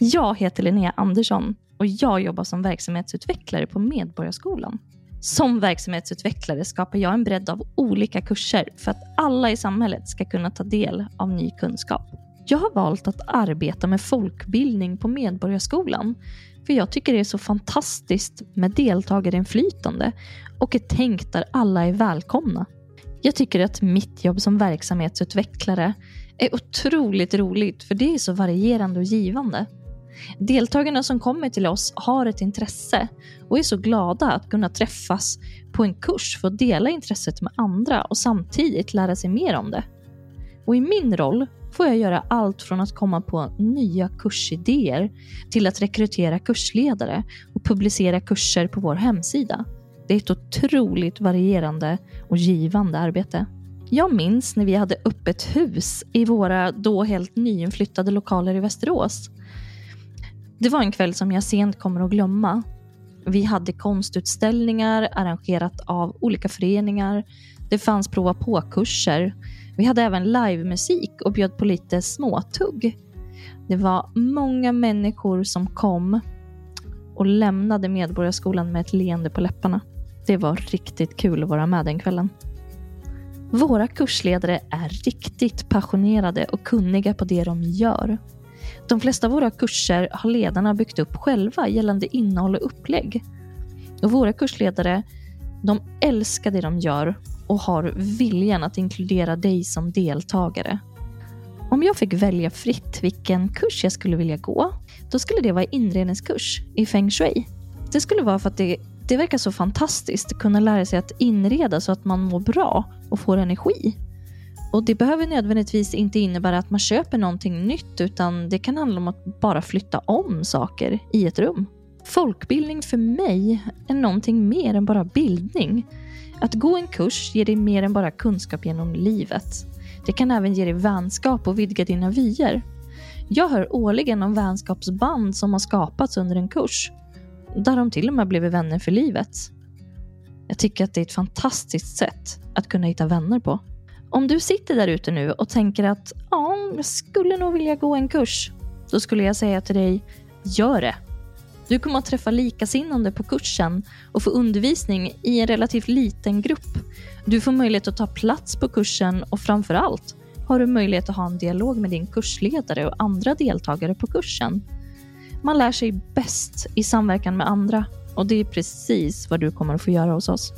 Jag heter Linnea Andersson och jag jobbar som verksamhetsutvecklare på Medborgarskolan. Som verksamhetsutvecklare skapar jag en bredd av olika kurser för att alla i samhället ska kunna ta del av ny kunskap. Jag har valt att arbeta med folkbildning på Medborgarskolan för jag tycker det är så fantastiskt med deltagarinflytande och ett tänk där alla är välkomna. Jag tycker att mitt jobb som verksamhetsutvecklare är otroligt roligt för det är så varierande och givande. Deltagarna som kommer till oss har ett intresse och är så glada att kunna träffas på en kurs för att dela intresset med andra och samtidigt lära sig mer om det. Och i min roll får jag göra allt från att komma på nya kursidéer till att rekrytera kursledare och publicera kurser på vår hemsida. Det är ett otroligt varierande och givande arbete. Jag minns när vi hade öppet hus i våra då helt nyinflyttade lokaler i Västerås. Det var en kväll som jag sent kommer att glömma. Vi hade konstutställningar arrangerat av olika föreningar. Det fanns prova på-kurser. Vi hade även livemusik och bjöd på lite småtugg. Det var många människor som kom och lämnade Medborgarskolan med ett leende på läpparna. Det var riktigt kul att vara med den kvällen. Våra kursledare är riktigt passionerade och kunniga på det de gör. De flesta av våra kurser har ledarna byggt upp själva gällande innehåll och upplägg. Och våra kursledare de älskar det de gör och har viljan att inkludera dig som deltagare. Om jag fick välja fritt vilken kurs jag skulle vilja gå, då skulle det vara inredningskurs i feng shui. Det skulle vara för att det, det verkar så fantastiskt att kunna lära sig att inreda så att man mår bra och får energi. Och Det behöver nödvändigtvis inte innebära att man köper någonting nytt utan det kan handla om att bara flytta om saker i ett rum. Folkbildning för mig är någonting mer än bara bildning. Att gå en kurs ger dig mer än bara kunskap genom livet. Det kan även ge dig vänskap och vidga dina vyer. Jag hör årligen om vänskapsband som har skapats under en kurs, där de till och med blivit vänner för livet. Jag tycker att det är ett fantastiskt sätt att kunna hitta vänner på. Om du sitter där ute nu och tänker att ja, jag skulle nog vilja gå en kurs, då skulle jag säga till dig, gör det. Du kommer att träffa likasinnande på kursen och få undervisning i en relativt liten grupp. Du får möjlighet att ta plats på kursen och framför allt har du möjlighet att ha en dialog med din kursledare och andra deltagare på kursen. Man lär sig bäst i samverkan med andra och det är precis vad du kommer att få göra hos oss.